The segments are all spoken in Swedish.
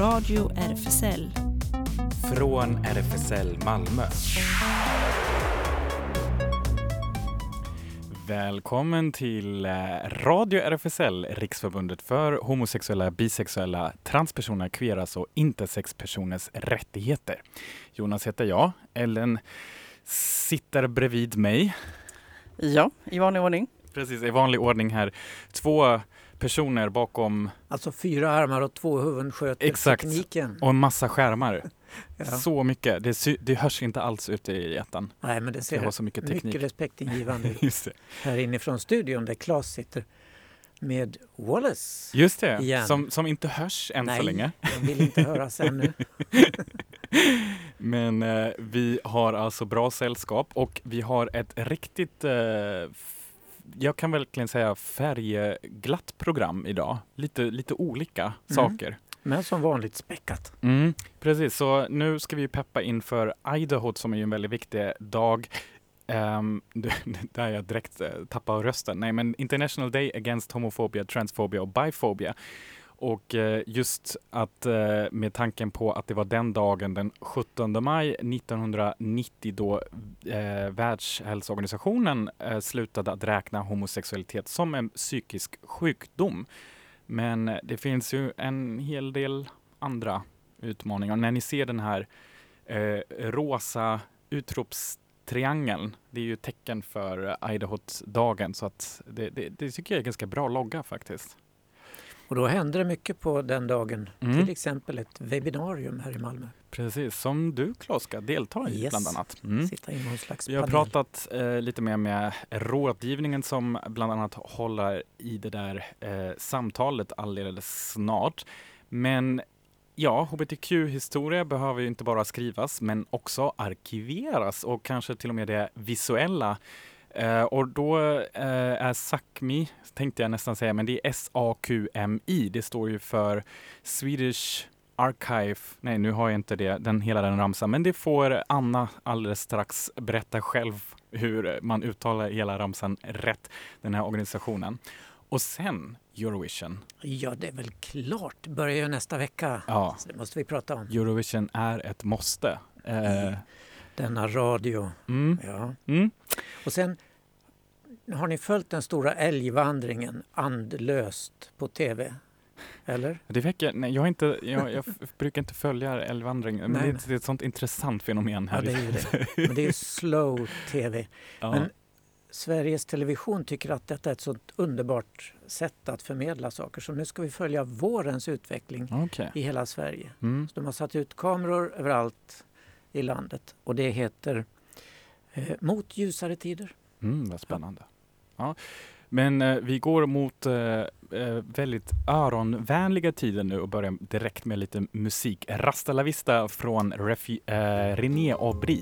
Radio RFSL. Från RFSL Malmö. Välkommen till eh, Radio RFSL, Riksförbundet för homosexuella, bisexuella, transpersoner, queeras och intersexpersoners rättigheter. Jonas heter jag. Ellen sitter bredvid mig. Ja, i vanlig ordning. Precis, i vanlig ordning här. Två personer bakom... Alltså fyra armar och två huvuden sköter Exakt. tekniken. Och en massa skärmar. Ja. Så mycket. Det, sy- det hörs inte alls ute i ettan. Nej, men det Det ser har så mycket teknik. mycket respektingivande ut det. här inifrån studion där Claes sitter med Wallace. Just det, Igen. som, som inte hörs än Nej, så länge. jag vill inte höras ännu. Men eh, vi har alltså bra sällskap och vi har ett riktigt, eh, jag kan verkligen säga färgglatt program idag. Lite, lite olika Mm. saker. Men som vanligt späckat. Mm, precis, så nu ska vi peppa inför Idaho som är en väldigt viktig dag. Um, där jag direkt uh, tappar rösten. Nej, men International Day Against Homophobia, Transphobia och Biphobia. Och eh, just att eh, med tanken på att det var den dagen den 17 maj 1990 då eh, Världshälsoorganisationen eh, slutade att räkna homosexualitet som en psykisk sjukdom. Men det finns ju en hel del andra utmaningar. När ni ser den här eh, rosa utropstriangeln, det är ju tecken för Idaho-dagen så att det, det, det tycker jag är ganska bra logga faktiskt. Och då händer det mycket på den dagen. Mm. Till exempel ett webbinarium här i Malmö. Precis, som du Claes ska delta i Yes. bland annat. Mm. Sitta i någon slags Vi har pratat eh, lite mer med rådgivningen som bland annat håller i det där eh, samtalet alldeles snart. Men ja, hbtq-historia behöver ju inte bara skrivas men också arkiveras och kanske till och med det visuella. Eh, och då eh, är SACMI, tänkte jag nästan säga, men det är S-A-Q-M-I. Det står ju för Swedish Archive, nej nu har jag inte det, den, hela den ramsan, men det får Anna alldeles strax berätta själv hur man uttalar hela ramsan rätt, den här organisationen. Och sen Eurovision. Ja, det är väl klart. Börjar ju nästa vecka. Ja, Så det måste vi prata om. Eurovision är ett måste. Eh, Denna radio. mm, Ja. mm. Och sen har ni följt den stora älgvandringen andlöst på tv? Eller? Det väcker, nej, jag, inte, jag, jag brukar inte följa älgvandring, men Nej, det, är- det är ett sånt intressant fenomen Ja, här. det är det. Men det är slow tv. Ja. Men Sveriges Television tycker att detta är ett sånt underbart sätt att förmedla saker. Så nu ska vi följa vårens utveckling Okej. i hela Sverige. Mm. Så de har satt ut kameror överallt i landet och det heter eh, Mot ljusare tider. Mm, vad spännande. Ja. Men eh, vi går mot eh, eh, väldigt öronvänliga tider nu och börjar direkt med lite musik. Rasta la vista från Refi- eh, René Aubry.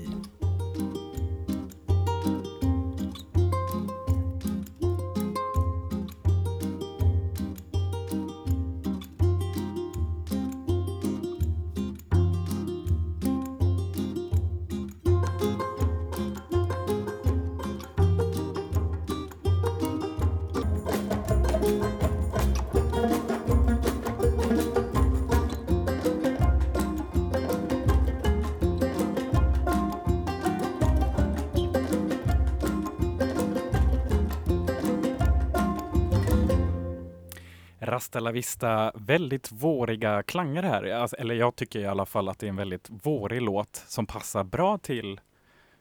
Rasta la vista, väldigt våriga klanger här. Alltså, eller jag tycker i alla fall att det är en väldigt vårig låt som passar bra till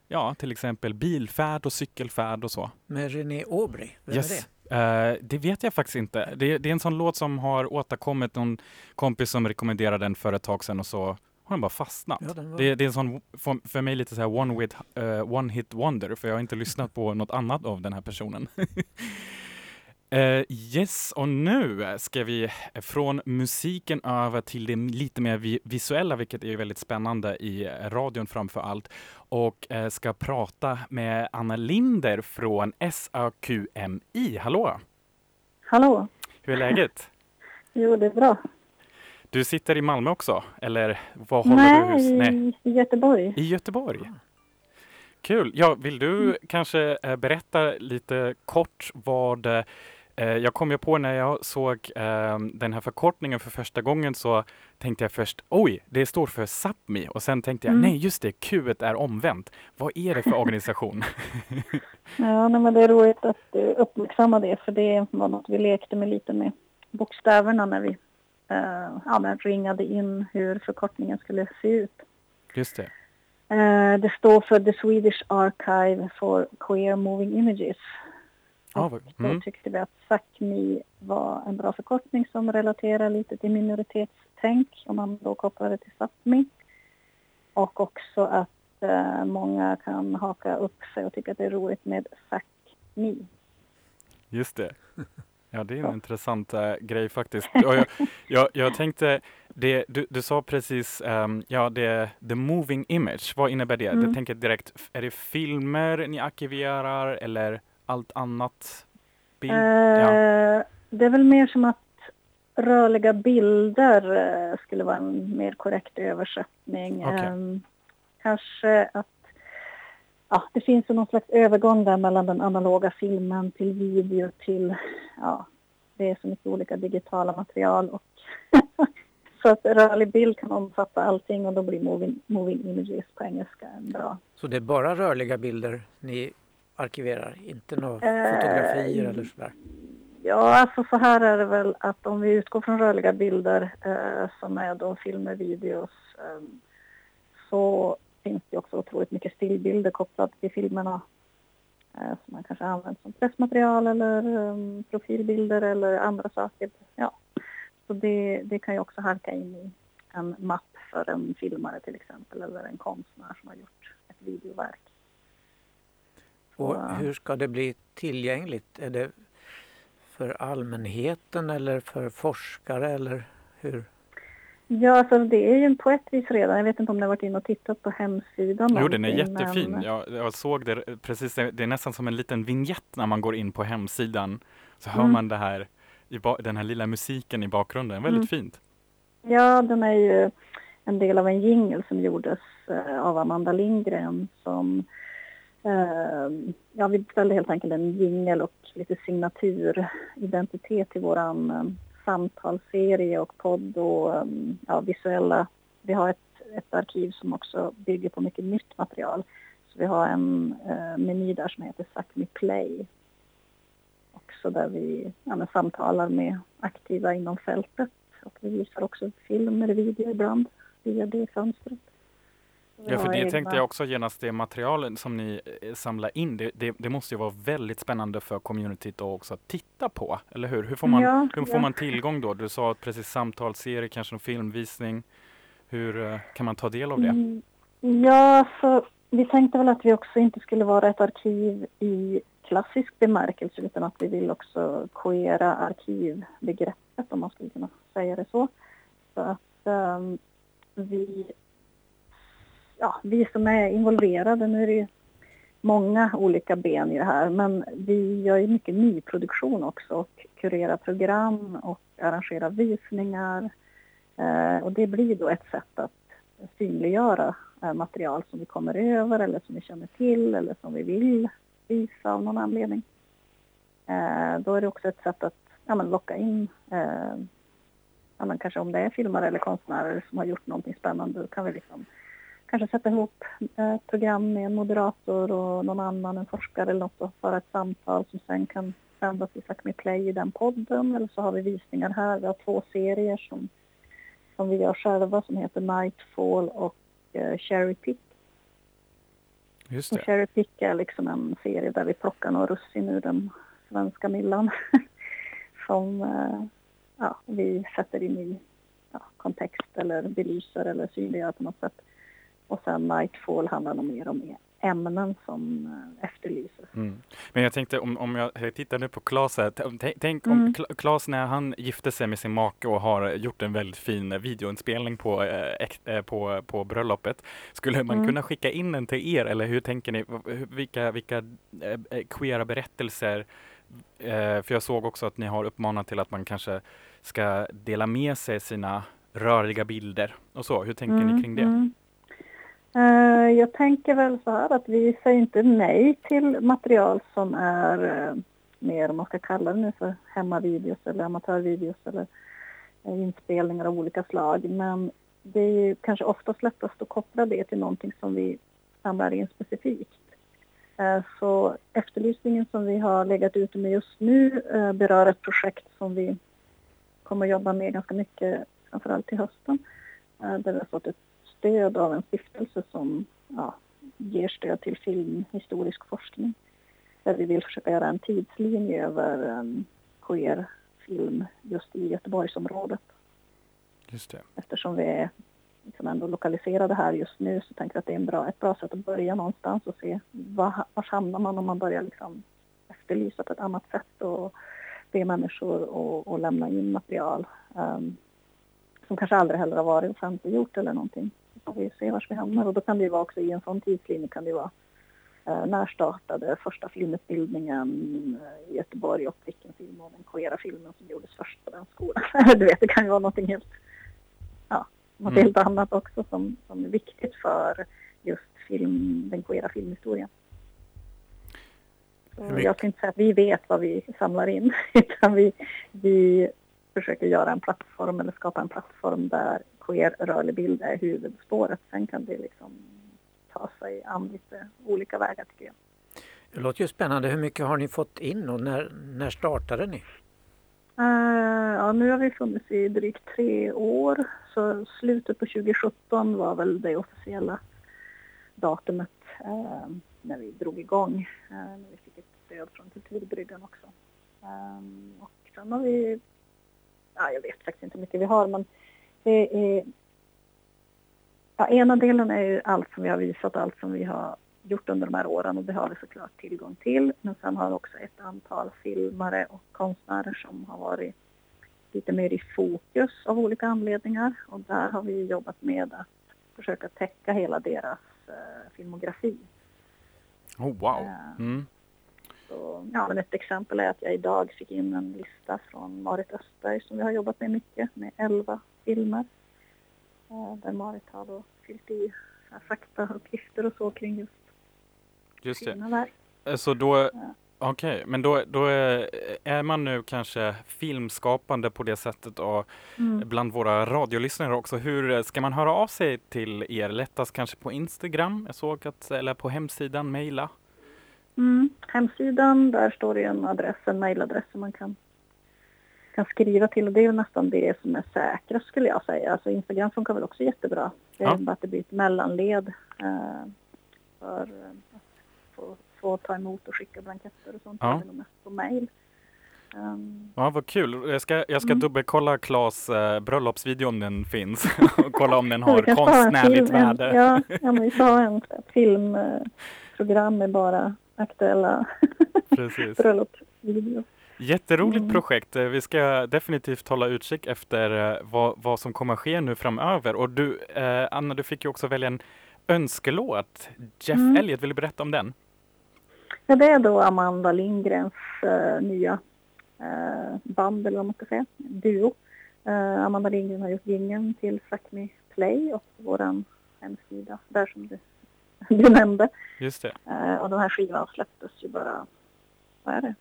Ja, till exempel bilfärd och cykelfärd och så. Med René Aubry. Vem är Yes. det? Eh, det vet jag faktiskt inte. Det, det är en sån låt som har återkommit. Någon kompis som rekommenderade den för ett tag sedan och så har den bara fastnat. Ja, den var- Det, det är en sån, för, för mig lite så här one, with, eh, one hit wonder, för jag har inte lyssnat på något annat av den här personen. Eh, yes, och nu ska vi från musiken över till det lite mer vi visuella, vilket är väldigt spännande i radion framför allt. Och eh, ska prata med Anna Linder från SAQMI. Hallå! Hallå! Hur är läget? Jo, det är bra. Du sitter i Malmö också, eller var håller du hus? Nej, i Göteborg. I Göteborg. Kul. Ja, vill du kanske eh, berätta lite kort vad Eh, jag kom ju på när jag såg eh, den här förkortningen för första gången så tänkte jag först oj, det står för Sápmi och sen tänkte jag Mm. nej just det, Q är omvänt. Vad är det för organisation? Ja, nej, men det är roligt att du uppmärksammar det för det var något vi lekte med lite med bokstäverna när vi eh, ja, men ringade in hur förkortningen skulle se ut. just det. Eh, det står för The Swedish Archive for Queer Moving Images. Då mm. tyckte vi att SACMI var en bra förkortning som relaterar lite till minoritetstänk om man då kopplar det till SAPMI. Och också att eh, många kan haka upp sig och tycka att det är roligt med SACMI. Just det. Ja, det är en intressant äh, grej faktiskt. Och jag, jag, jag tänkte, det, du, du sa precis, ehm, ja, det the moving image, vad innebär det? Jag Mm. tänker direkt, är det filmer ni arkiverar eller allt annat? Bild? ja. Eh, Det är väl mer som att rörliga bilder eh, skulle vara en mer korrekt översättning. Okej. Ehm, kanske att ja, det finns någon slags övergång där mellan den analoga filmen till video till, ja, det är så mycket olika digitala material och så att rörlig bild kan omfatta allting och då blir moving, moving images på engelska en bra. Så det är bara rörliga bilder ni arkiverar, inte några Eh, fotografier eller sådär? Ja, alltså så här är det väl att om vi utgår från rörliga bilder eh, som är då filmer, videos eh, så finns det också otroligt mycket stillbilder kopplat till filmerna eh, som man kanske använder som pressmaterial eller eh, profilbilder eller andra saker. Ja. Så det, det kan ju också halka in i en mapp för en filmare till exempel eller en konstnär som har gjort ett videoverk. Och hur ska det bli tillgängligt? Är det för allmänheten eller för forskare eller hur? Ja, alltså det är ju på ett vis redan. Jag vet inte om ni har varit inne och tittat på hemsidan. Jo, den är jättefin. men- Jag, jag såg det precis, det är nästan som en liten vignett när man går in på hemsidan. Så hör Mm. man det här, den här lilla musiken i bakgrunden. Väldigt Mm. fint. Ja, den är ju en del av en jingle som gjordes eh, av Amanda Lindgren som Ehm, ja, vi beställde helt enkelt en jingel och lite signaturidentitet till våran ehm, samtalsserie och podd och ehm, ja, visuella. Vi har ett, ett arkiv som också bygger på mycket nytt material. Så vi har en eh, meny där som heter Sápmi Play. Också där vi ja, samtalar med aktiva inom fältet och vi visar också filmer och video ibland via det fönstret. Ja, för det tänkte jag också genast, det materialet som ni eh, samlar in, det, det, det måste ju vara väldigt spännande för communityt att också titta på, eller hur? Hur får man, Ja, hur får ja. man tillgång då? Du sa precis samtalsserie, kanske en filmvisning. Hur eh, kan man ta del av det? Mm, Ja, så vi tänkte väl att vi också inte skulle vara ett arkiv i klassisk bemärkelse utan att vi vill också queera arkivbegreppet om man skulle kunna säga det så. Så att ehm, vi, ja, vi som är involverade, nu är det ju många olika ben i det här men vi gör ju mycket nyproduktion också och kurerar program och arrangerar visningar. Eh, och det blir då ett sätt att synliggöra eh, material som vi kommer över eller som vi känner till eller som vi vill visa av någon anledning. Eh, då är det också ett sätt att ja, men locka in, eh, ja, men kanske om det är filmare eller konstnärer som har gjort någonting spännande, då kan vi liksom kanske sätta ihop eh, ett program med en moderator och någon annan, en forskare eller något och föra ett samtal som sen kan sändas i Sápmi Play i den podden eller så har vi visningar här. Vi har två serier som som vi gör själva som heter Nightfall och eh, Cherry Pick. Just Och det. Cherry Pick är liksom en serie där vi plockar några russin ur den svenska myllan som eh, ja, vi sätter in i ja, kontext eller belyser eller synliggör på något sätt. Och sen Nightfall handlar nog mer om ämnen som eh, efterlyses. Mm. Men jag tänkte om, om jag tittar nu på Claes här, tänk, om Mm. Cla- Claes när han gifte sig med sin make och har gjort en väldigt fin videoinspelning på, eh, på, på bröllopet. Skulle man Mm. kunna skicka in den till er eller hur tänker ni? Vilka, vilka eh, queera berättelser? Eh, för jag såg också att ni har uppmanat till att man kanske ska dela med sig sina rörliga bilder och så. Hur tänker ni kring det? Eh, jag tänker väl så här att vi säger inte nej till material som är eh, mer, om man ska kalla det nu för hemmavideos eller amatörvideos eller eh, inspelningar av olika slag. Men det är ju kanske oftast lättast att koppla det till någonting som vi samlar in specifikt. Så efterlysningen som vi har legat ute med just nu berör ett projekt som vi kommer att jobba med ganska mycket, framförallt till hösten. Där vi har fått ett stöd av en stiftelse som ja, ger stöd till filmhistorisk forskning. Där vi vill försöka göra en tidslinje över um, queer-film just i Göteborgsområdet. Just det. Eftersom vi är liksom ändå lokaliserade här just nu så tänker jag att det är en bra, ett bra sätt att börja någonstans och se var, var hamnar man om man börjar liksom efterlysa på ett annat sätt och be människor att lämna in material um, som kanske aldrig heller har varit offentliggjort eller någonting. Får vi se var vi hamnar och då kan det ju vara också i en sån tidslinje kan det vara uh, när startade första filmutbildningen uh, i Göteborg och vilken film av den queera filmen som gjordes först på den skolan. du vet, det kan ju vara någonting helt, ja, något mm. helt annat också som, som är viktigt för just film, den queera filmhistorien. Jag kan inte säga att vi vet vad vi samlar in utan vi, vi försöker göra en plattform eller skapa en plattform där queer rörlig bild är huvudspåret. Sen kan det liksom ta sig an lite olika vägar tycker jag. Det låter ju spännande. Hur mycket har ni fått in och när, när startade ni? Uh, ja, nu har vi funnits i drygt tre år. Så slutet på 2017 var väl det officiella datumet uh, när vi drog igång. Uh, när vi fick ett stöd från Kulturbryggan också. Um, och sen har vi ja, jag vet faktiskt inte hur mycket vi har, men det är... Ja, ena delen är ju allt som vi har visat, allt som vi har gjort under de här åren och det har vi såklart tillgång till. Men sen har vi också ett antal filmare och konstnärer som har varit lite mer i fokus av olika anledningar och där har vi jobbat med att försöka täcka hela deras uh, filmografi. Oh, wow! Eh, mm. Så, ja, men ett exempel är att jag idag fick in en lista från Marit Östberg som vi har jobbat med mycket, med elva filmer. Eh, där Marit har då fyllt i faktauppgifter och så kring just, just sina verk. Eh, så då, ja. Okej, okay, men då, då är, är, man nu kanske filmskapande på det sättet och mm. bland våra radiolyssnare också. Hur ska man höra av sig till er? Lättast kanske på Instagram? Jag såg att, eller på hemsidan, mejla? Mm. Hemsidan, där står det en adress, en mejladress som man kan, kan skriva till och det är nästan det som är säkrast skulle jag säga. Alltså Instagram funkar väl också jättebra. Det är ja. bara att det blir ett mellanled eh, för att få, få ta emot och skicka blanketter och sånt. Ja. Mest på mejl. Um, ja, vad kul. Jag ska, jag ska mm. dubbelkolla Klas eh, bröllopsvideo om den finns och kolla om den har konstnärligt värde. ja, ja, men vi ha en filmprogram med bara aktuella bröllopsvideor. Jätteroligt mm. projekt. Vi ska definitivt hålla utkik efter eh, vad, vad som kommer ske nu framöver. Och du, eh, Anna, du fick ju också välja en önskelåt. Jeff mm. Elliot, vill du berätta om den? Ja, det är då Amanda Lindgrens uh, nya uh, band, eller vad man ska säga, duo. Uh, Amanda Lindgren har gjort gingen till Fuck Me Play och vår hemsida, där som du du nämnde. Just det. Och den här skivan släpptes ju bara, vad är det,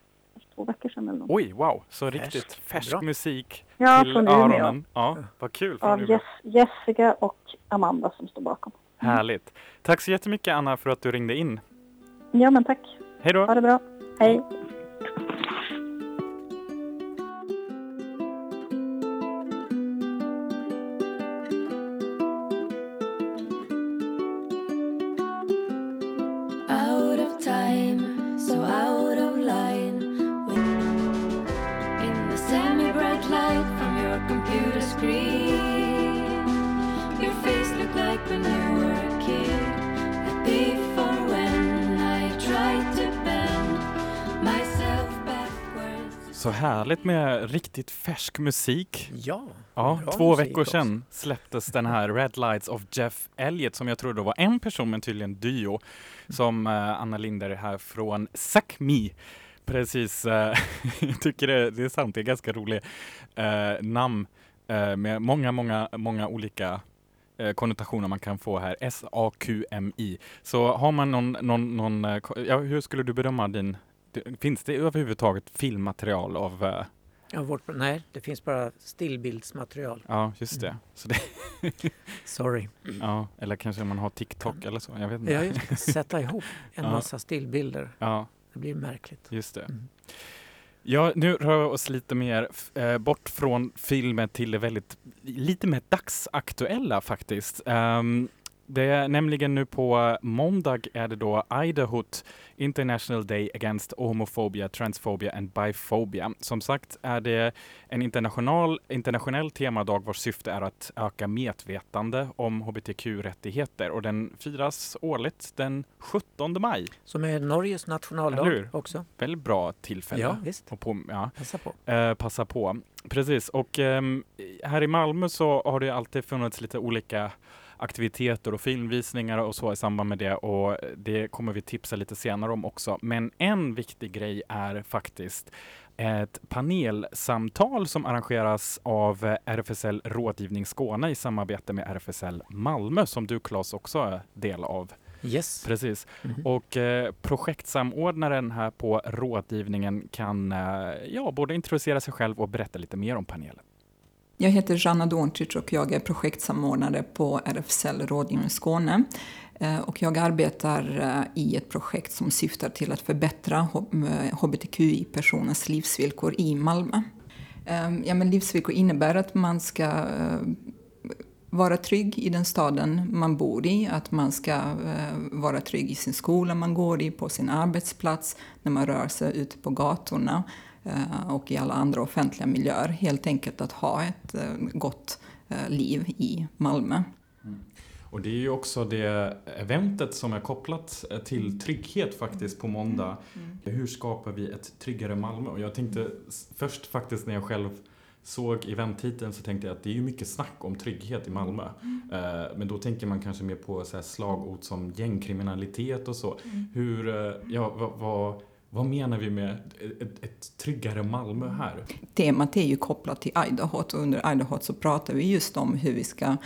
två veckor sedan eller något. Oj, wow, så färsk. riktigt färsk Bra. musik ja, till från öronen. Ja, vad kul. Av Jess, Jessica och Amanda som står bakom. Mm. Härligt. Tack så jättemycket Anna för att du ringde in. Ja, men tack. Hej då. Ha det bra. Hej. Härligt med riktigt färsk musik. Ja, ja Två veckor sedan släpptes den här Red Lights of Jeff Elliott som jag tror då var en person men tydligen duo som uh, Anna Linder här från Suck Me precis uh, tycker det, det är sant, det är ganska roligt uh, namn uh, med många, många, många olika konnotationer man kan få här. S-A-Q-M-I. Så har man någon, någon, någon ja, hur skulle du bedöma din finns det överhuvudtaget filmmaterial av eh, Ja, vårt, nej, det finns bara stillbildsmaterial. Ja, just det. Mm. Det Sorry. ja, eller kanske man har TikTok eller så. Jag vet inte. Ja, just det. Sätta ihop en Ja. massa stillbilder. Ja, Det blir märkligt. just det. Mm. Ja, nu rör vi oss lite mer eh, bort från filmen till det väldigt, lite mer dagsaktuella faktiskt. Ehm, det är nämligen nu på måndag är det då Idaho International Day Against Homophobia, Transphobia and Biphobia. Som sagt är det en international, internationell temadag vars syfte är att öka medvetande om hbtq-rättigheter och den firas årligt den 17 maj. Som är Norges nationaldag också. Väldigt bra tillfälle. Ja, visst. På, ja. Passa på. Eh, passa på. Precis, och ehm, här i Malmö så har det alltid funnits lite olika aktiviteter och filmvisningar och så i samband med det och det kommer vi tipsa lite senare om också. Men en viktig grej är faktiskt ett panelsamtal som arrangeras av RFSL Rådgivning Skåne i samarbete med RFSL Malmö som du Claes också är del av. Yes. Precis. Mhm. Och eh, projektsamordnaren här på rådgivningen kan eh, ja, både introducera sig själv och berätta lite mer om panelen. Jag heter Jana Dorntic och jag är projektsamordnare på RFSL Rådgivning Skåne. Eh, och jag arbetar eh, i ett projekt som syftar till att förbättra eh, hbtqi-personers livsvillkor i Malmö. Ja, men livsvillkor innebär att man ska vara trygg i den staden man bor i, att man ska vara trygg i sin skola man går i, på sin arbetsplats, när man rör sig ute på gatorna och i alla andra offentliga miljöer. Helt enkelt att ha ett eh, gott eh, liv i Malmö. Och det är ju också det eventet som är kopplat eh, till trygghet faktiskt på måndag. Hur skapar vi ett tryggare Malmö? Och jag tänkte först faktiskt när jag själv såg eventtiteln så tänkte jag att det är ju mycket snack om trygghet i Malmö. Eh, Men då tänker man kanske mer på så slagord som gängkriminalitet och så. Hur, eh, ja, vad, vad, vad menar vi med ett, ett tryggare Malmö här? Temat är ju kopplat till Idaho och under Idaho så pratar vi just om hur vi ska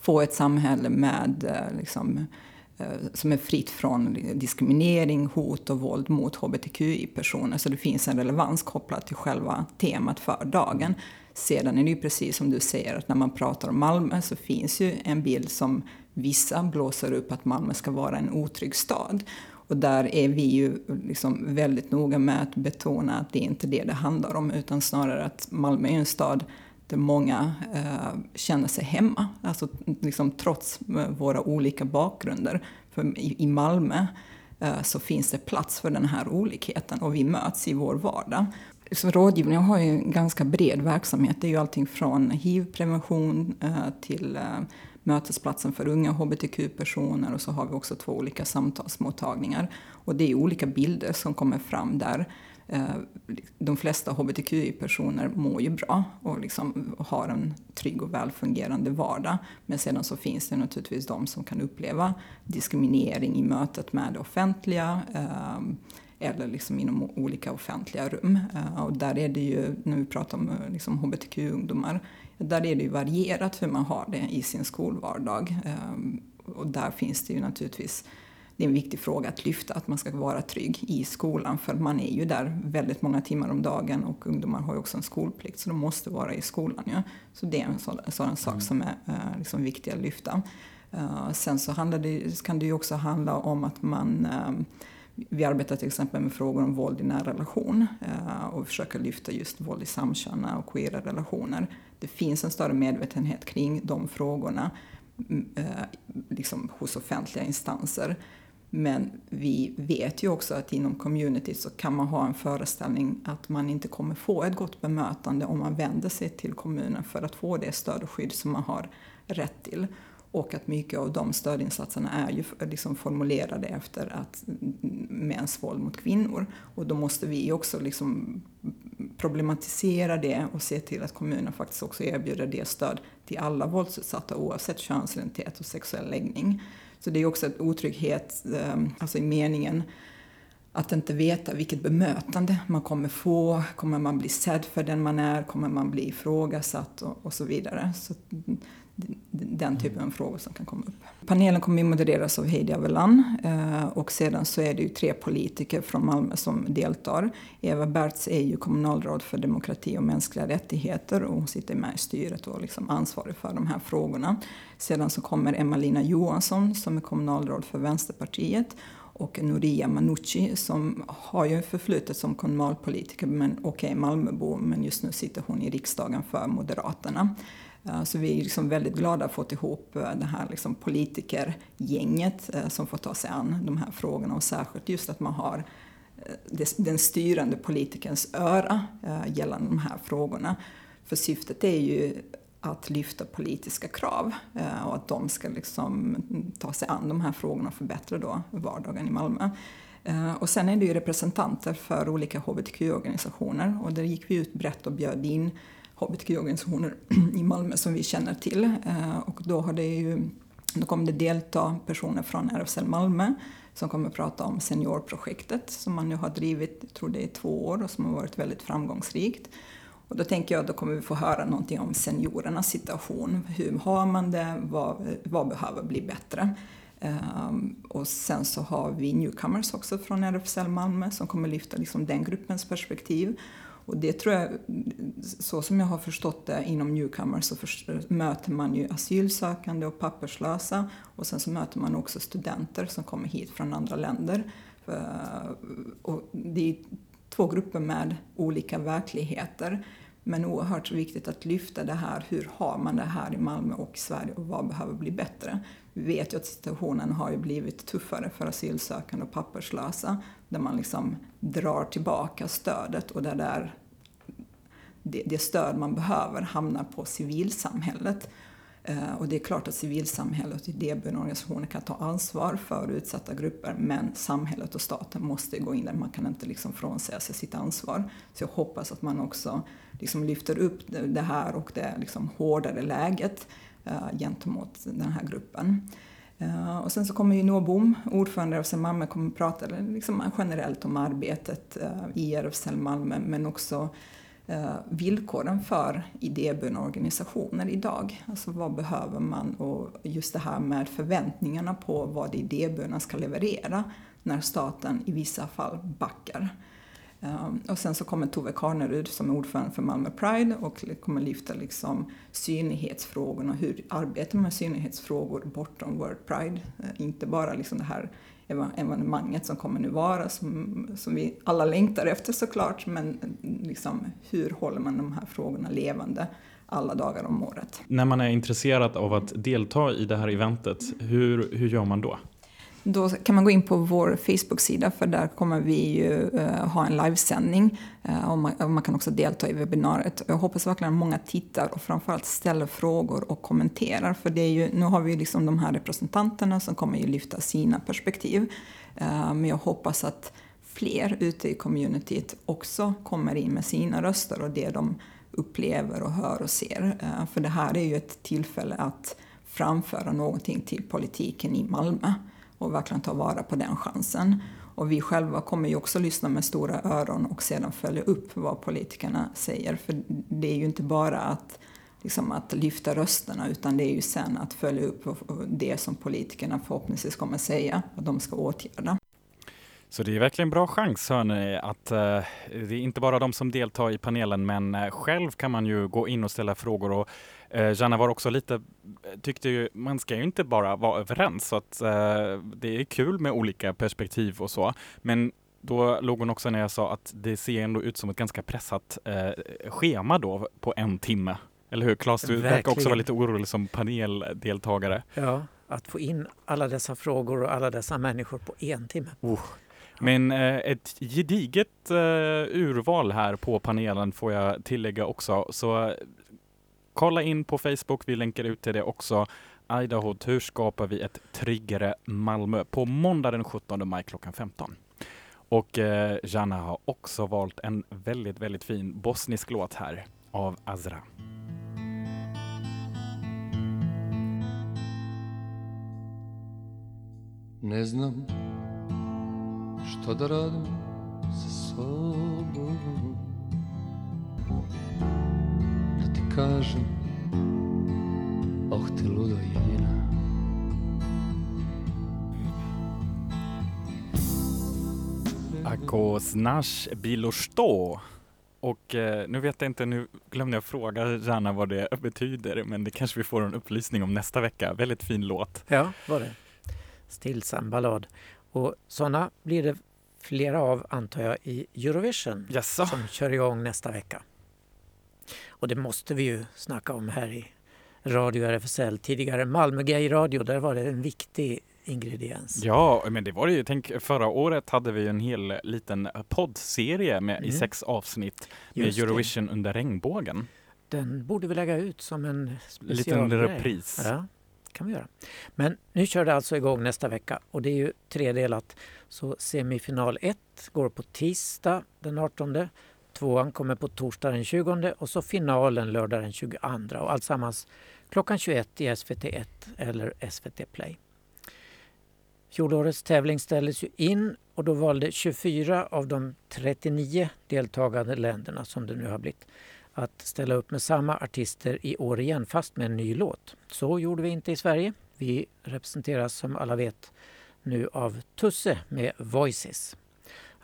få ett samhälle med eh, liksom, eh, som är fritt från diskriminering, hot och våld mot hbtqi-personer. Så det finns en relevans kopplat till själva temat för dagen. Sedan är det ju precis som du säger att när man pratar om Malmö så finns ju en bild som vissa blåser upp att Malmö ska vara en otrygg stad. Och där är vi ju liksom väldigt noga med att betona att det är inte det det handlar om utan snarare att Malmö är en stad där många eh, känner sig hemma. Alltså liksom trots eh, våra olika bakgrunder. För i, i Malmö eh, så finns det plats för den här olikheten och vi möts i vår vardag. Så rådgivningen har ju en ganska bred verksamhet. Det är ju allting från hiv-prevention eh, till eh, mötesplatsen för unga hbtq-personer och så har vi också två olika samtalsmottagningar. Och det är olika bilder som kommer fram där. Eh, de flesta hbtqi-personer mår ju bra och liksom har en trygg och välfungerande vardag. Men sedan så finns det naturligtvis de som kan uppleva diskriminering i mötet med det offentliga eh, eller liksom inom olika offentliga rum. Eh, och där är det ju, när vi pratar om liksom hbtq-ungdomar, där är det ju varierat hur man har det i sin skolvardag. Eh, Och där finns det ju naturligtvis det är en viktig fråga att lyfta, att man ska vara trygg i skolan. För man är ju där väldigt många timmar om dagen och ungdomar har ju också en skolplikt så de måste vara i skolan. Ja. Så det är en sån, en sån sak som är eh, liksom viktig att lyfta. Eh, sen så det, kan det ju också handla om att man eh, vi arbetar till exempel med frågor om våld i nära relation eh, och försöker lyfta just våld i samkönade och queera relationer. Det finns en större medvetenhet kring de frågorna mm, eh, liksom hos offentliga instanser. Men vi vet ju också att inom community så kan man ha en föreställning att man inte kommer få ett gott bemötande om man vänder sig till kommunen för att få det stöd och skydd som man har rätt till. Och att mycket av de stödinsatserna är ju liksom formulerade efter att mäns våld mot kvinnor. Och då måste vi också liksom problematisera det och se till att kommunen faktiskt också erbjuder det stöd till alla våldsutsatta oavsett könsidentitet och sexuell läggning. Så det är också en otrygghet, ehm, alltså i meningen att inte veta vilket bemötande man kommer få. Kommer man bli sedd för den man är? Kommer man bli ifrågasatt? Och, och så vidare. Så den typen av frågor som kan komma upp. Panelen kommer att modereras av Heidi Avellan eh, och sedan så är det ju tre politiker från Malmö som deltar. Eva Bertz är ju kommunalråd för demokrati och mänskliga rättigheter och hon sitter med i styret och liksom ansvarig för de här frågorna. Sedan så kommer Emma-Lina Johansson som är kommunalråd för Vänsterpartiet och Noria Manucci som har ju förflutet som kommunalpolitiker men, okej okay, Malmöbo men just nu sitter hon i riksdagen för Moderaterna. Eh, så vi är liksom väldigt glada att fått ihop eh, det här liksom politikergänget eh, som får ta sig an de här frågorna och särskilt just att man har den styrande politikerns öra gällande de här frågorna. För syftet är ju att lyfta politiska krav och att de ska liksom ta sig an de här frågorna och förbättra då vardagen i Malmö. Och sen är det ju representanter för olika hbtq-organisationer och där gick vi ut brett och bjöd in hbtq-organisationer i Malmö som vi känner till. Eh, och då, har det ju, då kommer det delta personer från RFSL Malmö som kommer att prata om seniorprojektet som man nu har drivit, jag tror det är två år och som har varit väldigt framgångsrikt. Och då tänker jag att då kommer vi få höra någonting om seniorernas situation. Hur har man det? Vad, vad behöver bli bättre? Um, och sen så har vi newcomers också från RFSL Malmö som kommer lyfta liksom den gruppens perspektiv. Och det tror jag, så som jag har förstått det inom Newcomer så för, möter man ju asylsökande och papperslösa och sen så möter man också studenter som kommer hit från andra länder. Eh, och det är två grupper med olika verkligheter. Men oerhört viktigt att lyfta det här, hur har man det här i Malmö och Sverige och vad behöver bli bättre? Vi vet ju att situationen har ju blivit tuffare för asylsökande och papperslösa där man liksom drar tillbaka stödet och där där det, det stöd man behöver hamnar på civilsamhället. Eh, och det är klart att civilsamhället och idéburna organisationer kan ta ansvar för utsatta grupper men samhället och staten måste gå in där. Man kan inte liksom frånsäga sig sitt ansvar. Så jag hoppas att man också liksom lyfter upp det här och det liksom hårdare läget eh, gentemot den här gruppen. Uh, och sen så kommer ju Noah Bohm, ordförande i RFSL Malmö, kommer att prata liksom generellt om arbetet uh, i RFSL Malmö men också uh, villkoren för idéburna organisationer idag. Alltså vad behöver man och just det här med förväntningarna på vad idéburna ska leverera när staten i vissa fall backar. Ehm, och sen så kommer Tove Karnerud som är ordförande för Malmö Pride och kommer lyfta liksom synlighetsfrågorna och hur arbetar med synlighetsfrågor bortom World Pride. Ehm, inte bara liksom det här evenemanget som kommer nu vara, som, som vi alla längtar efter såklart, men liksom, hur håller man de här frågorna levande alla dagar om året? När man är intresserad av att delta i det här eventet, hur, hur gör man då? Då kan man gå in på vår Facebook-sida för där kommer vi ju uh, ha en livesändning uh, och, man, och man, kan också delta i webbinariet. Jag hoppas verkligen att många tittar och framförallt ställer frågor och kommenterar för det är ju, nu har vi liksom de här representanterna som kommer ju lyfta sina perspektiv. Uh, men jag hoppas att fler ute i communityt också kommer in med sina röster och det de upplever och hör och ser. För det här är ju ett tillfälle att framföra någonting till politiken i Malmö och verkligen ta vara på den chansen. Och vi själva kommer ju också lyssna med stora öron och sedan följa upp vad politikerna säger. För det är ju inte bara att, liksom att lyfta rösterna utan det är ju sen att följa upp det som politikerna förhoppningsvis kommer säga och de ska åtgärda. Så det är verkligen bra chans hörni, att eh, det är inte bara de som deltar i panelen men eh, själv kan man ju gå in och ställa frågor och uh, Janna var också lite, tyckte ju, man ska ju inte bara vara överens så att uh, det är kul med olika perspektiv och så. Men då låg hon också när jag sa att det ser ändå ut som ett ganska pressat schema då på en timme. Eller hur? Claes, du verkar också vara lite orolig som paneldeltagare. Ja, att få in alla dessa frågor och alla dessa människor på en timme. Oh. Men eh, ett gediget eh, urval här på panelen får jag tillägga också. Så eh, kolla in på Facebook, vi länkar ut till det också. Idaho, hur skapar vi ett tryggare Malmö? På måndag den 17 maj klockan 15. Och eh, Jana har också valt en väldigt, väldigt fin bosnisk låt här av Azra. Ne znam Što da radim sa sobom kažu Oh ti ludo jedina Ako znaš bilosto och eh, nu vet jag inte, nu glömde jag fråga gärna vad det betyder, men det kanske vi får en upplysning om nästa vecka. Väldigt fin låt. Ja, var det. Stillsam ballad. Och sådana blir det flera av, antar jag, i Eurovision yes, som kör igång nästa vecka. Och det måste vi ju snacka om här i Radio RFSL. Tidigare Malmö Gay Radio, där var det en viktig ingrediens. Ja, men det var det ju. Tänk, förra året hade vi en hel liten poddserie med, i Mm. sex avsnitt med Just det. Eurovision under regnbågen. Den borde vi lägga ut som en Liten specialgrej. repris. Ja, kan vi göra. Men nu kör det alltså igång nästa vecka och det är ju tredelat. Så semifinal 1 går på tisdag den 18. Tvåan kommer på torsdag den 20 och så finalen lördag den 22. Och alltsammans klockan 21 i SVT1 eller SVT Play. Fjolårets tävling ställdes ju in och då valde 24 av de 39 deltagande länderna som det nu har blivit att ställa upp med samma artister i år igen fast med en ny låt. Så gjorde vi inte i Sverige. Vi representeras som alla vet nu av Tusse med Voices.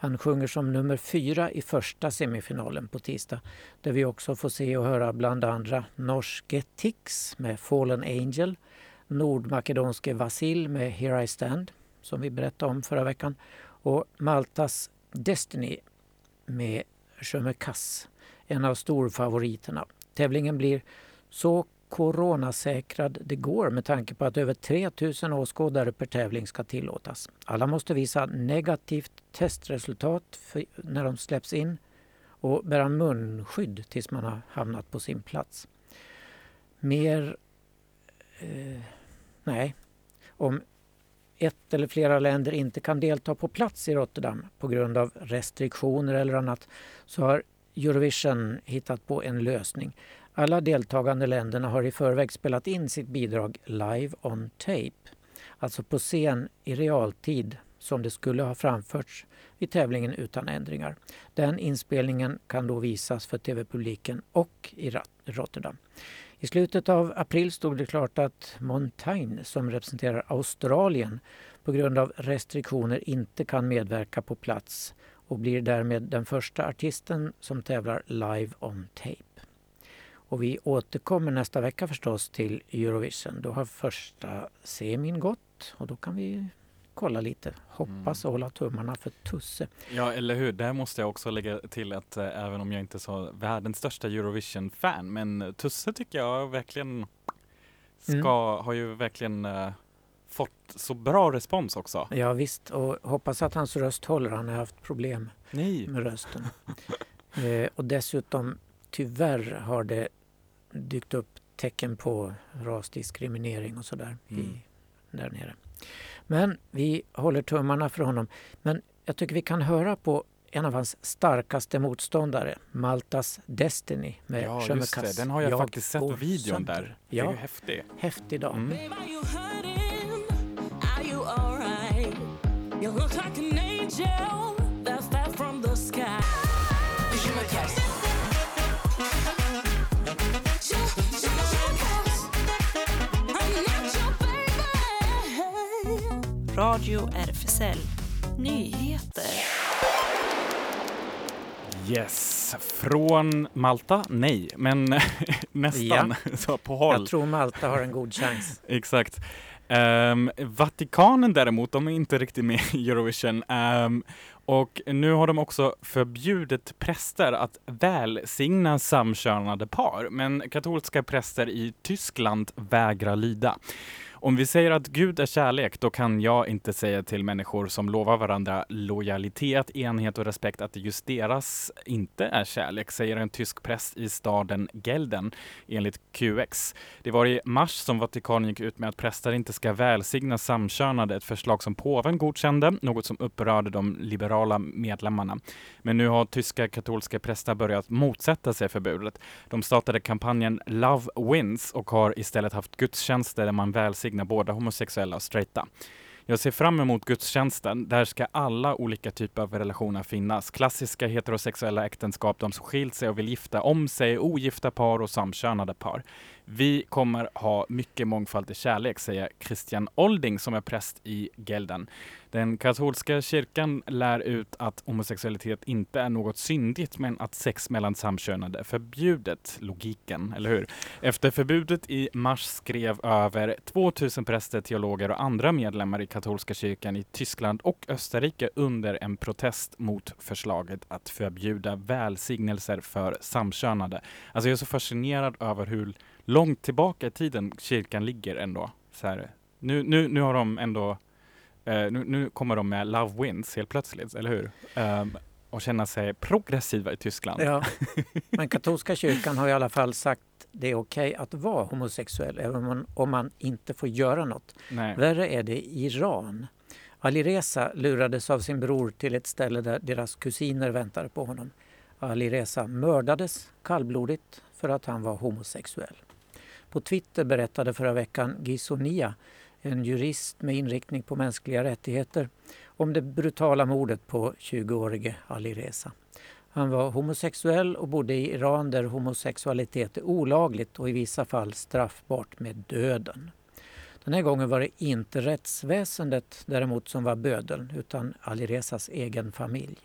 Han sjunger som nummer fyra i första semifinalen på tisdag där vi också får se och höra bland andra norske Tix med Fallen Angel, nordmakedonske Vasil med Here I Stand som vi berättade om förra veckan och Maltas Destiny med Je me casse en av storfavoriterna. Tävlingen blir så coronasäkrad det går med tanke på att över 3000 åskådare per tävling ska tillåtas. Alla måste visa negativt testresultat för när de släpps in och bära munskydd tills man har hamnat på sin plats. Mer... Eh, nej. Om ett eller flera länder inte kan delta på plats i Rotterdam på grund av restriktioner eller annat så har Eurovision hittat på en lösning. Alla deltagande länderna har i förväg spelat in sitt bidrag live on tape, alltså på scen i realtid som det skulle ha framförts i tävlingen utan ändringar. Den inspelningen kan då visas för tv-publiken och i Rotterdam. I slutet av april stod det klart att Montaigne, som representerar Australien, på grund av restriktioner inte kan medverka på plats och blir därmed den första artisten som tävlar live on tape. Och vi återkommer nästa vecka förstås till Eurovision. Då har första semin gått och då kan vi kolla lite. Hoppas och hålla tummarna för Tusse. Ja, eller hur. Där måste jag också lägga till att eh, även om jag inte är så världens största Eurovision-fan, men Tusse tycker jag verkligen ska, Mm. har ju verkligen eh, fått så bra respons också. Ja visst, och hoppas att hans röst håller. Han har haft problem Nej. med rösten. eh, och dessutom, tyvärr har det dykt upp tecken på rasdiskriminering och sådär Mm. i, där nere. Men vi håller tummarna för honom. Men jag tycker vi kan höra på en av hans starkaste motståndare, Maltas Destiny med Ja, just det. Den har jag, faktiskt sett går videon sönder. där. Det är Ja, ju häftig. häftig dag. Mm. Babe, Radio RFSL Nyheter. Yes, från Malta? Nej, men nästan. Så på håll. Jag tror Malta har en god chans. Exakt. Ehm, Vatikanen däremot, de är inte riktigt med i Eurovision. Ehm, och nu har de också förbjudit präster att välsigna samkönade par. Men katolska präster i Tyskland vägrar lyda. Om vi säger att Gud är kärlek, då kan jag inte säga till människor som lovar varandra lojalitet, enhet och respekt att just deras inte är kärlek, säger en tysk präst i staden Gelden enligt QX. Det var i mars som Vatikanen gick ut med att präster inte ska välsigna samkönade, ett förslag som påven godkände, något som upprörde de liberala medlemmarna. Men nu har tyska katolska präster börjat motsätta sig förbudet. De startade kampanjen Love Wins och har istället haft gudstjänster där man välsignar både homosexuella och straighta. Jag ser fram emot gudstjänsten. Där ska alla olika typer av relationer finnas. Klassiska heterosexuella äktenskap, de som skilt sig och vill gifta om sig, ogifta par och samkönade par. Vi kommer ha mycket mångfald i kärlek, säger Christian Olding som är präst i Gelden. Den katolska kyrkan lär ut att homosexualitet inte är något syndigt men att sex mellan samkönade är förbjudet. Logiken, eller hur? Efter förbudet i mars skrev över 2000 präster, teologer och andra medlemmar i katolska kyrkan i Tyskland och Österrike under en protest mot förslaget att förbjuda välsignelser för samkönade. Alltså jag är så fascinerad över hur långt tillbaka i tiden kyrkan ligger ändå. Så här, nu, nu, nu har de ändå Eh, nu, nu, kommer de med Love Wins helt plötsligt, eller hur? Um, och känna sig progressiva i Tyskland. Ja, men katolska kyrkan har i alla fall sagt det är okej okay att vara homosexuell även om man, om man inte får göra något. Nej. Värre är det i Iran. Alireza lurades av sin bror till ett ställe där deras kusiner väntade på honom. Alireza mördades kallblodigt för att han var homosexuell. På Twitter berättade förra veckan Gisonia en jurist med inriktning på mänskliga rättigheter, om det brutala mordet på 20-årige Alireza. Han var homosexuell och bodde i Iran där homosexualitet är olagligt och i vissa fall straffbart med döden. Den här gången var det inte rättsväsendet däremot som var bödeln utan Alirezas egen familj.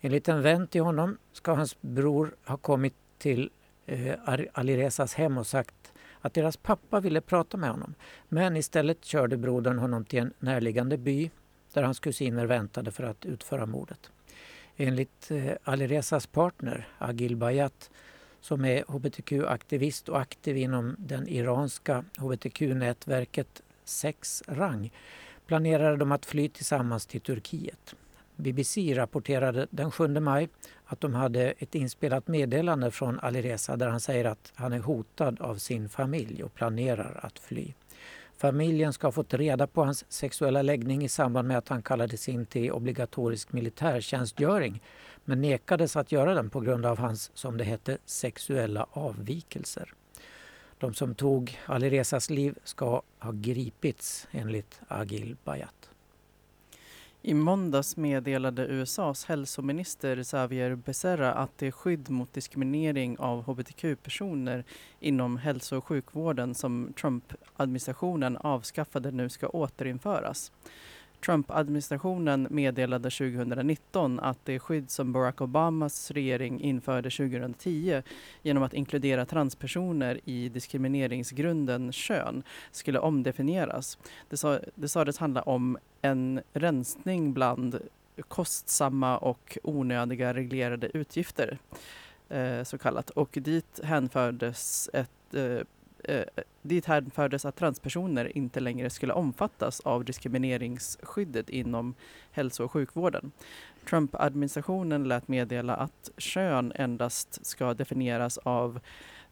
Enligt en vän till honom ska hans bror ha kommit till eh, Alirezas hem och sagt att deras pappa ville prata med honom. Men istället körde brodern honom till en närliggande by där hans kusiner väntade för att utföra mordet. Enligt eh, Alirezas partner Agil Bayat som är hbtq-aktivist och aktiv inom den iranska hbtq-nätverket Sex Rang planerade de att fly tillsammans till Turkiet. BBC rapporterade den 7 maj att de hade ett inspelat meddelande från Alireza där han säger att han är hotad av sin familj och planerar att fly. Familjen ska ha fått reda på hans sexuella läggning i samband med att han kallades in till obligatorisk militärtjänstgöring men nekades att göra den på grund av hans, som det hette, sexuella avvikelser. De som tog Alirezas liv ska ha gripits enligt Agil Bayat. I måndags meddelade USAs hälsominister Xavier Becerra att det skydd mot diskriminering av hbtq-personer inom hälso och sjukvården som Trump-administrationen avskaffade nu ska återinföras. Trump-administrationen meddelade 2019 att det skydd som Barack Obamas regering införde 2010 genom att inkludera transpersoner i diskrimineringsgrunden kön skulle omdefinieras. Det, sa, det sades handla om en rensning bland kostsamma och onödiga reglerade utgifter, eh, så kallat. Och dit hänfördes ett eh, eh, dit hänfördes att transpersoner inte längre skulle omfattas av diskrimineringsskyddet inom hälso och sjukvården. Trump-administrationen lät meddela att kön endast ska definieras av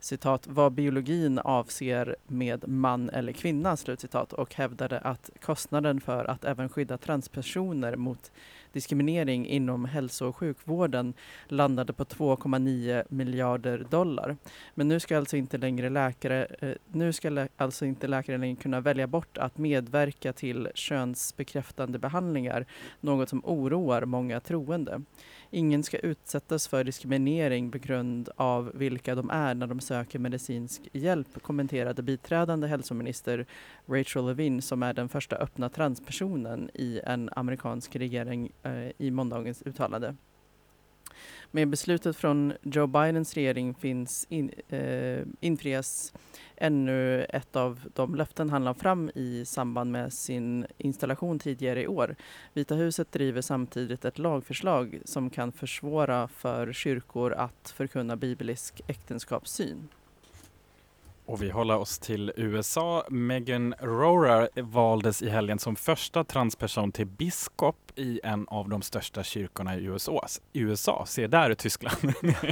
citat, vad biologin avser med man eller kvinna, slutcitat, och hävdade att kostnaden för att även skydda transpersoner mot diskriminering inom hälso och sjukvården landade på 2,9 miljarder dollar. Men nu ska alltså inte längre läkare, eh, nu ska lä alltså inte läkare längre kunna välja bort att medverka till könsbekräftande behandlingar, något som oroar många troende. Ingen ska utsättas för diskriminering på grund av vilka de är när de söker medicinsk hjälp, kommenterade biträdande hälsominister Rachel Levin som är den första öppna transpersonen i en amerikansk regering eh, i måndagens uttalande. Med beslutet från Joe Bidens regering finns in, eh, infrias ännu ett av de löften han la fram i samband med sin installation tidigare i år. Vita huset driver samtidigt ett lagförslag som kan försvåra för kyrkor att förkunna biblisk äktenskapssyn. Och vi håller oss till USA. Megan Rohrer valdes i helgen som första transperson till biskop i en av de största kyrkorna i USA. USA, se där Tyskland.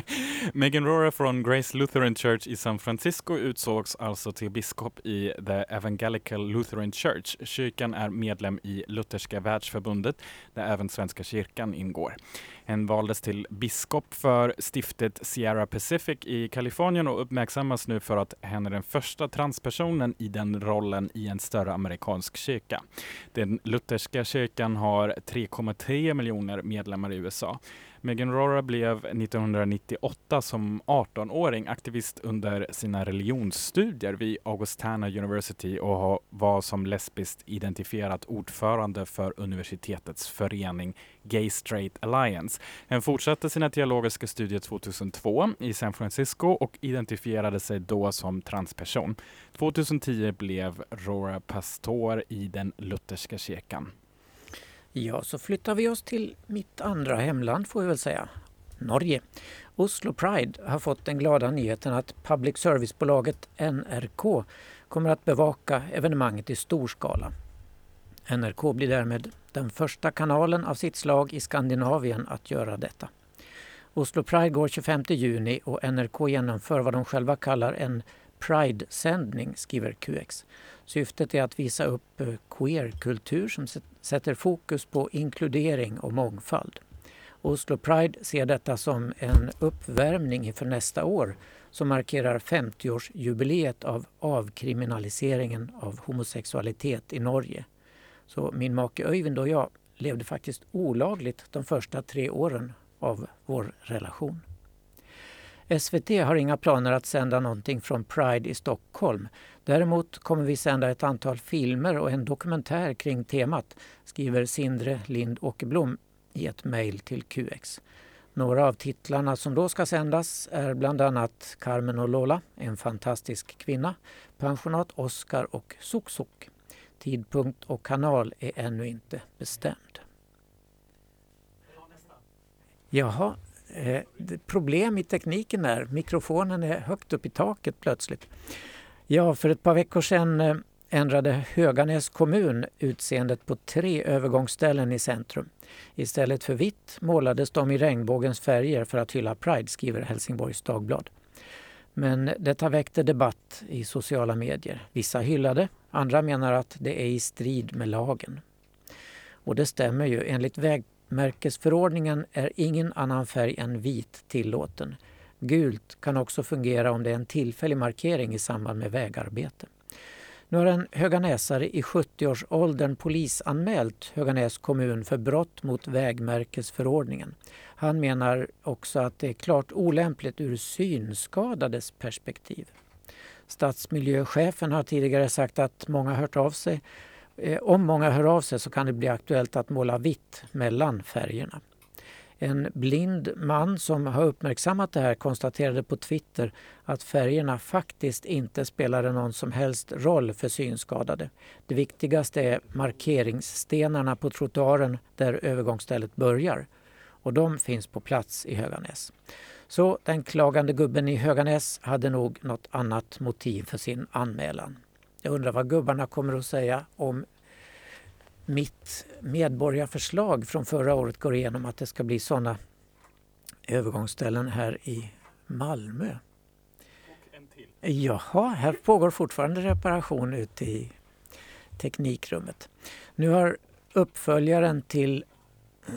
Megan Rohrer från Grace Lutheran Church i San Francisco utsågs alltså till biskop i The Evangelical Lutheran Church. Kyrkan är medlem i Lutherska världsförbundet där även Svenska kyrkan ingår. Hen valdes till biskop för stiftet Sierra Pacific i Kalifornien och uppmärksammas nu för att hen är den första transpersonen i den rollen i en större amerikansk kyrka. Den lutherska kyrkan har 3,3 miljoner medlemmar i USA. Megan Rora blev 1998 som 18-åring aktivist under sina religionsstudier vid Augustana University och var som lesbiskt identifierat ordförande för universitetets förening Gay Straight Alliance. Hen fortsatte sina teologiska studier 2002 i San Francisco och identifierade sig då som transperson. 2010 blev Rora pastor i den lutherska kyrkan. Ja, så flyttar vi oss till mitt andra hemland får vi väl säga, Norge. Oslo Pride har fått den glada nyheten att public service-bolaget NRK kommer att bevaka evenemanget i stor skala. NRK blir därmed den första kanalen av sitt slag i Skandinavien att göra detta. Oslo Pride går 25 juni och NRK genomför vad de själva kallar en Pride-sändning, skriver QX. Syftet är att visa upp eh, queerkultur som sätter fokus på inkludering och mångfald. Oslo Pride ser detta som en uppvärmning inför nästa år som markerar 50-årsjubileet av avkriminaliseringen av homosexualitet i Norge. Så min make Öyvind och jag levde faktiskt olagligt de första tre åren av vår relation. SVT har inga planer att sända någonting från Pride i Stockholm. Däremot kommer vi sända ett antal filmer och en dokumentär kring temat, skriver Sindre Lind Åkerblom i ett mejl till QX. Några av titlarna som då ska sändas är bland annat Carmen och Lola, En fantastisk kvinna, Pensionat Oscar och Suk Suk. Tidpunkt och kanal är ännu inte bestämd. Jaha, eh, problem i tekniken där. Mikrofonen är högt upp i taket plötsligt. Ja, för ett par veckor sedan eh, ändrade Höganäs kommun utseendet på tre övergångsställen i centrum. Istället för vitt målades de i regnbågens färger för att hylla Pride, skriver Helsingborgs Dagblad. Men detta väckte debatt i sociala medier. Vissa hyllade, andra menar att det är i strid med lagen. Och det stämmer ju. Enligt Märkesförordningen är ingen annan färg än vit tillåten. Gult kan också fungera om det är en tillfällig markering i samband med vägarbete. Nu har en höganäsare i 70-årsåldern polisanmält Höganäs kommun för brott mot vägmärkesförordningen. Han menar också att det är klart olämpligt ur synskadades perspektiv. Stadsmiljöchefen har tidigare sagt att många hört av sig. Eh, om många hör av sig så kan det bli aktuellt att måla vitt mellan färgerna. En blind man som har uppmärksammat det här konstaterade på Twitter att färgerna faktiskt inte spelade någon som helst roll för synskadade. Det viktigaste är markeringsstenarna på trottoaren där övergångsstället börjar. Och de finns på plats i Höganäs. Så den klagande gubben i Höganäs hade nog något annat motiv för sin anmälan. Jag undrar vad gubbarna kommer att säga om mitt medborgarförslag från förra året går igenom att det ska bli sådana övergångsställen här i Malmö. Jaha, här pågår fortfarande reparation ute i teknikrummet. Nu har uppföljaren till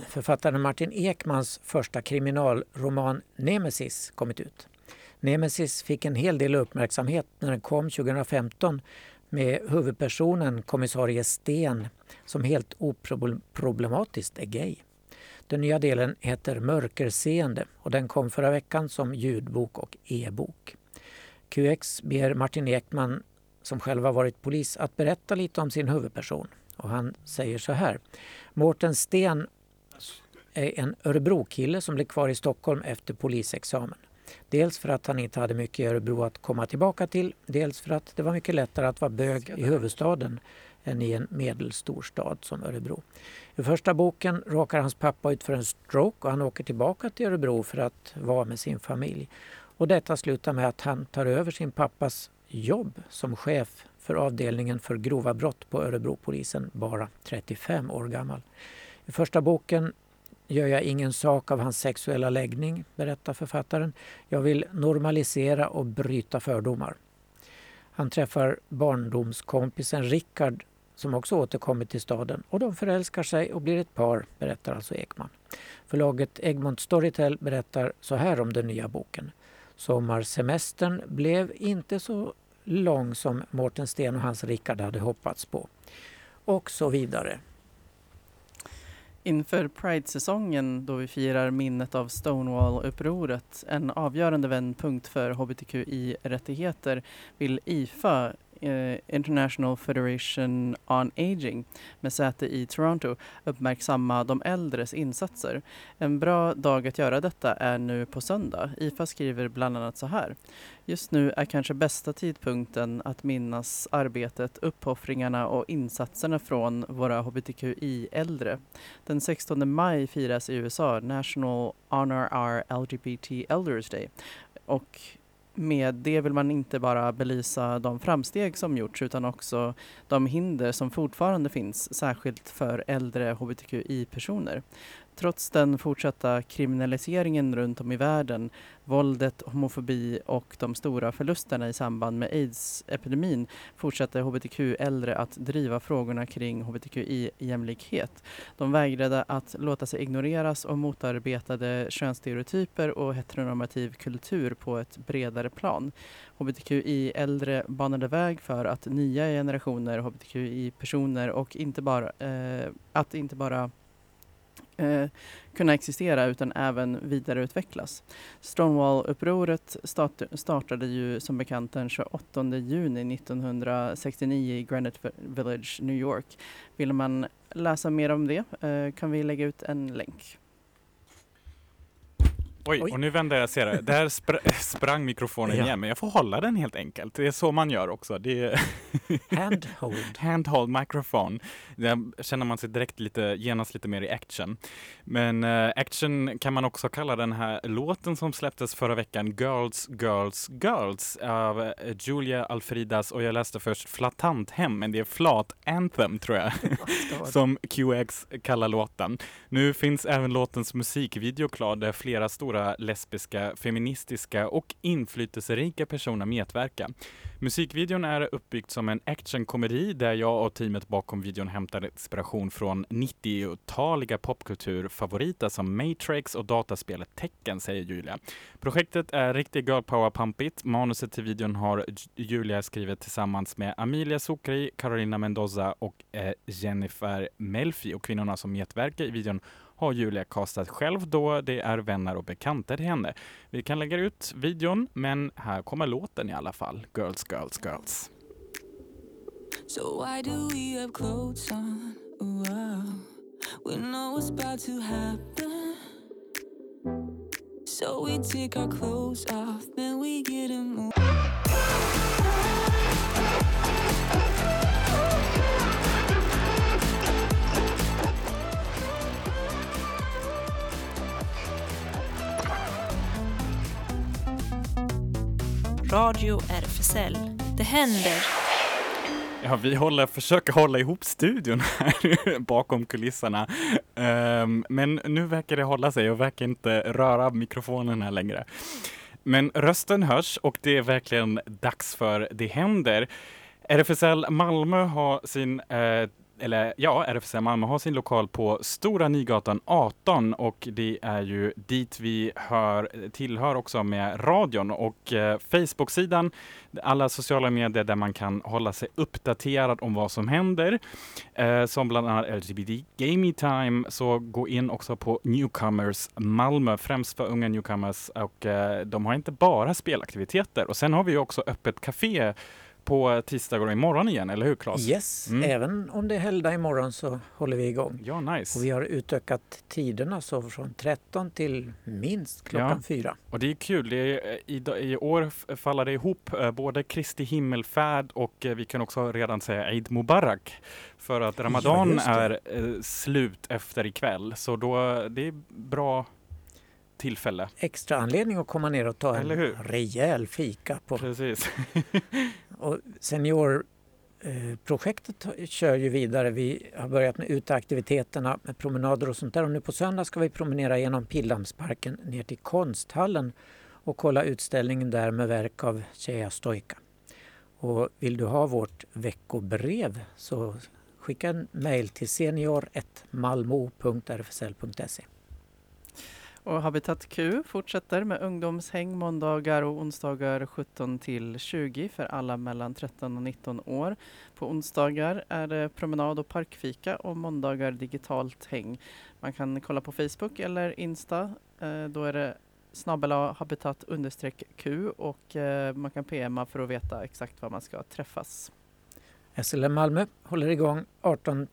författaren Martin Ekmans första kriminalroman Nemesis kommit ut. Nemesis fick en hel del uppmärksamhet när den kom 2015 med huvudpersonen kommissarie Sten som helt oproblematiskt är gay. Den nya delen heter Mörkerseende och den kom förra veckan som ljudbok och e-bok. QX ber Martin Ekman, som själv har varit polis, att berätta lite om sin huvudperson. Och han säger så här. Mårten Sten är en Örebro-kille som blev kvar i Stockholm efter polisexamen. Dels för att han inte hade mycket i Örebro att komma tillbaka till, dels för att det var mycket lättare att vara bög i huvudstaden än i en medelstor stad som Örebro. I första boken råkar hans pappa ut för en stroke och han åker tillbaka till Örebro för att vara med sin familj. Och detta slutar med att han tar över sin pappas jobb som chef för avdelningen för grova brott på Örebropolisen, bara 35 år gammal. I första boken gör jag ingen sak av hans sexuella läggning, berättar författaren. Jag vill normalisera och bryta fördomar. Han träffar barndomskompisen Rickard som också återkommit till staden och de förälskar sig och blir ett par, berättar alltså Ekman. Förlaget Egmont Storytel berättar så här om den nya boken. Sommarsemestern blev inte så lång som Mårten Sten och hans Rickard hade hoppats på. Och så vidare. Inför Pride-säsongen då vi firar minnet av Stonewall-upproret, en avgörande vändpunkt för hbtqi-rättigheter, vill IFA Eh, International Federation on Aging med säte i Toronto uppmärksamma de äldres insatser. En bra dag att göra detta är nu på söndag. IFA skriver bland annat så här. Just nu är kanske bästa tidpunkten att minnas arbetet, uppoffringarna och insatserna från våra hbtqi-äldre. Den 16 maj firas i USA National Honor Our LGBT Elders Day och med det vill man inte bara belysa de framsteg som gjorts utan också de hinder som fortfarande finns, särskilt för äldre hbtqi-personer. Trots den fortsatta kriminaliseringen runt om i världen, våldet, homofobi och de stora förlusterna i samband med aids-epidemin fortsatte hbtq-äldre att driva frågorna kring hbtqi-jämlikhet. De vägrade att låta sig ignoreras och motarbetade könsstereotyper och heteronormativ kultur på ett bredare plan. Hbtqi-äldre banade väg för att nya generationer hbtqi-personer och inte bara, eh, att inte bara eh, kunna existera utan även vidareutvecklas. Stonewall-upproret start, startade ju som bekant den 28 juni 1969 i Greenwich Village, New York. Vill man läsa mer om det eh, kan vi lägga ut en länk. Oj, Oj. och nu vänder jag ser det. Spr sprang mikrofonen Ja. igen, men jag får hålla den helt enkelt. Det är så man gör också. Det är Handhold. handhold microphone. Där känner man sig direkt lite, genast lite mer i action. Men eh, action kan man också kalla den här låten som släpptes förra veckan, Girls, Girls, Girls av eh, Julia Alfridas och jag läste först Flatanthem, men det är Flat Anthem tror jag. som QX kallar låten. Nu finns även låtens musikvideo klar där flera stora lesbiska, feministiska och inflytelserika personer medverka. Musikvideon är uppbyggd som en actionkomedi där jag och teamet bakom videon hämtar inspiration från 90-taliga popkulturfavoriter som Matrix och dataspelet Tekken, säger Julia. Projektet är riktigt girl power pampigt. Manuset till videon har Julia skrivit tillsammans med Amelia Sokri, Carolina Mendoza och eh, Jennifer Melfi och kvinnorna som medverkar i videon har Julia castat själv då det är vänner och bekanta till henne. Vi kan lägga ut videon, men här kommer låten i alla fall. Girls, girls, girls. So why do we have clothes on? Wow. We know what's about to happen. So we take our clothes off, then we get a move. Radio RFSL. Det händer. Ja, vi håller, försöker hålla ihop studion här bakom kulisserna. Um, men nu verkar det hålla sig och verkar inte röra mikrofonen här längre. Men rösten hörs och det är verkligen dags för Det händer. RFSL Malmö har sin eh, eller ja, RFSL Malmö har sin lokal på Stora Nygatan 18 och det är ju dit vi hör, tillhör också med radion. Och eh, Facebook-sidan, alla sociala medier där man kan hålla sig uppdaterad om vad som händer, eh, som bland annat LGBT Gaming Time, så gå in också på Newcomers Malmö, främst för unga newcomers. Och eh, de har inte bara spelaktiviteter. Och sen har vi ju också öppet café på tisdagar och imorgon igen, eller hur Claes? Yes, Mm. även om det är helgdag imorgon så håller vi igång. Ja, nice. Och vi har utökat tiderna så från 13 till minst klockan Ja. 4. Och det är kul. Det är, eh, i, I år f- faller det ihop eh, både Kristi himmelfärd och eh, vi kan också redan säga Eid Mubarak. För att Ramadan det. är eh, slut efter ikväll. Så då, det är bra tillfälle. Extra anledning att komma ner och ta en rejäl fika. På. Precis. Och seniorprojektet har- kör ju vidare. Vi har börjat med uteaktiviteterna med promenader och sånt där. Och nu på söndag ska vi promenera genom Pildammsparken ner till konsthallen och kolla utställningen där med verk av Tjeja Stojka. Och vill du ha vårt veckobrev så skicka en mejl till senior.malmo.rfsl.se. Och Habitat Q fortsätter med ungdomshäng måndagar och onsdagar 17 till 20 för alla mellan 13 och 19 år. På onsdagar är det promenad och parkfika och måndagar digitalt häng. Man kan kolla på Facebook eller Insta. Eh, Då är det snabel habitat understreck Q och eh, man kan PMa för att veta exakt var man ska träffas. SLM Malmö håller igång 18,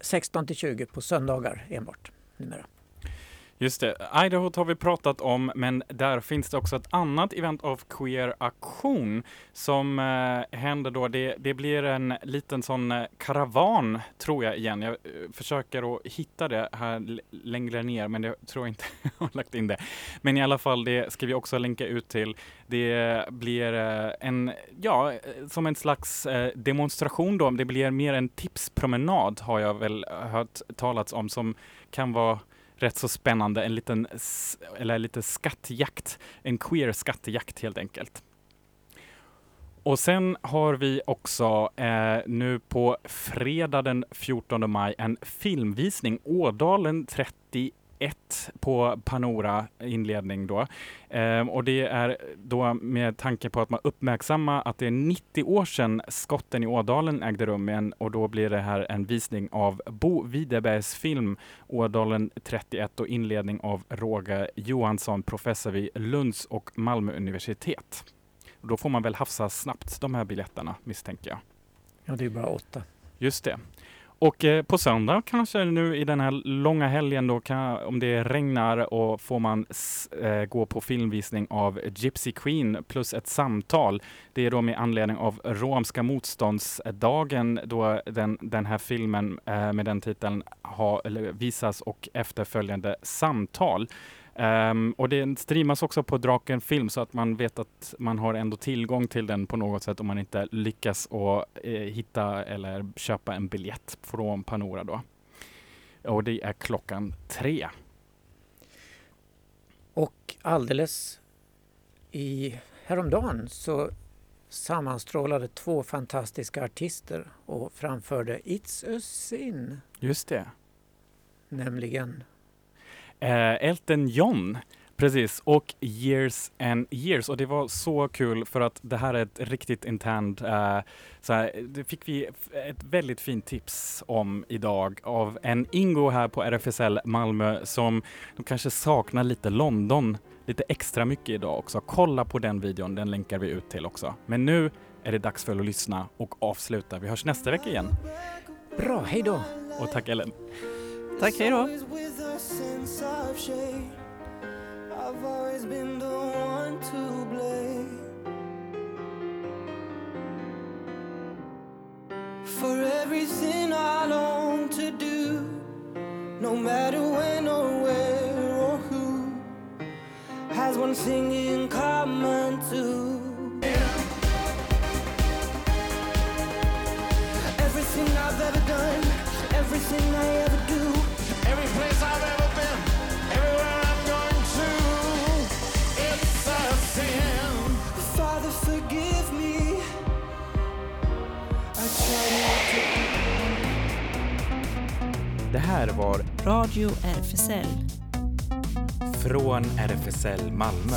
16 till 20 på söndagar enbart numera. Just det, Idaho har vi pratat om, men där finns det också ett annat event av Queer Aktion som eh, händer då. Det, det blir en liten sån eh, karavan, tror jag igen. Jag eh, försöker att hitta det här längre ner, men jag tror inte jag har lagt in det. Men i alla fall, det ska vi också länka ut till. Det blir eh, en, ja, eh, som en slags eh, demonstration då. Det blir mer en tipspromenad har jag väl eh, hört talats om som kan vara rätt så spännande. En liten, eller lite skattjakt. En queer skattjakt helt enkelt. Och sen har vi också eh, nu på fredag den 14 maj en filmvisning, Ådalen 31 på Panora inledning då. Ehm, och det är då med tanke på att man uppmärksammar att det är 90 år sedan skotten i Ådalen ägde rum igen och då blir det här en visning av Bo Widerbergs film Ådalen 31 och inledning av Roger Johansson, professor vid Lunds och Malmö universitet. Och då får man väl hafsa snabbt de här biljetterna misstänker jag. Ja, det är bara åtta. Just det. Och eh, på söndag kanske nu i den här långa helgen då kan, om det regnar och får man s- eh, gå på filmvisning av Gypsy Queen plus ett samtal. Det är då med anledning av romska motståndsdagen då den, den här filmen eh, med den titeln ha, eller visas och efterföljande samtal. Ehm, och den streamas också på Draken Film så att man vet att man har ändå tillgång till den på något sätt om man inte lyckas att eh, hitta eller köpa en biljett från Panora då. Och det är klockan tre. Och alldeles i häromdagen så sammanstrålade två fantastiska artister och framförde It's a sin, Just det. nämligen Eh, Elton John, precis, och Years and Years. Och det var så kul för att det här är ett riktigt internt, eh, så här, det fick vi ett väldigt fint tips om idag av en Ingo här på RFSL Malmö som de kanske saknar lite London lite extra mycket idag också. Kolla på den videon, den länkar vi ut till också. Men nu är det dags för att lyssna och avsluta. Vi hörs nästa vecka igen. Bra, hej då! Och tack Ellen. Tack, hej då! I've always been the one to blame for everything I long to do, no matter when or where or who has one thing in common. Everything I've ever done, everything I ever do, Det här var Radio RFSL. från RFSL Malmö.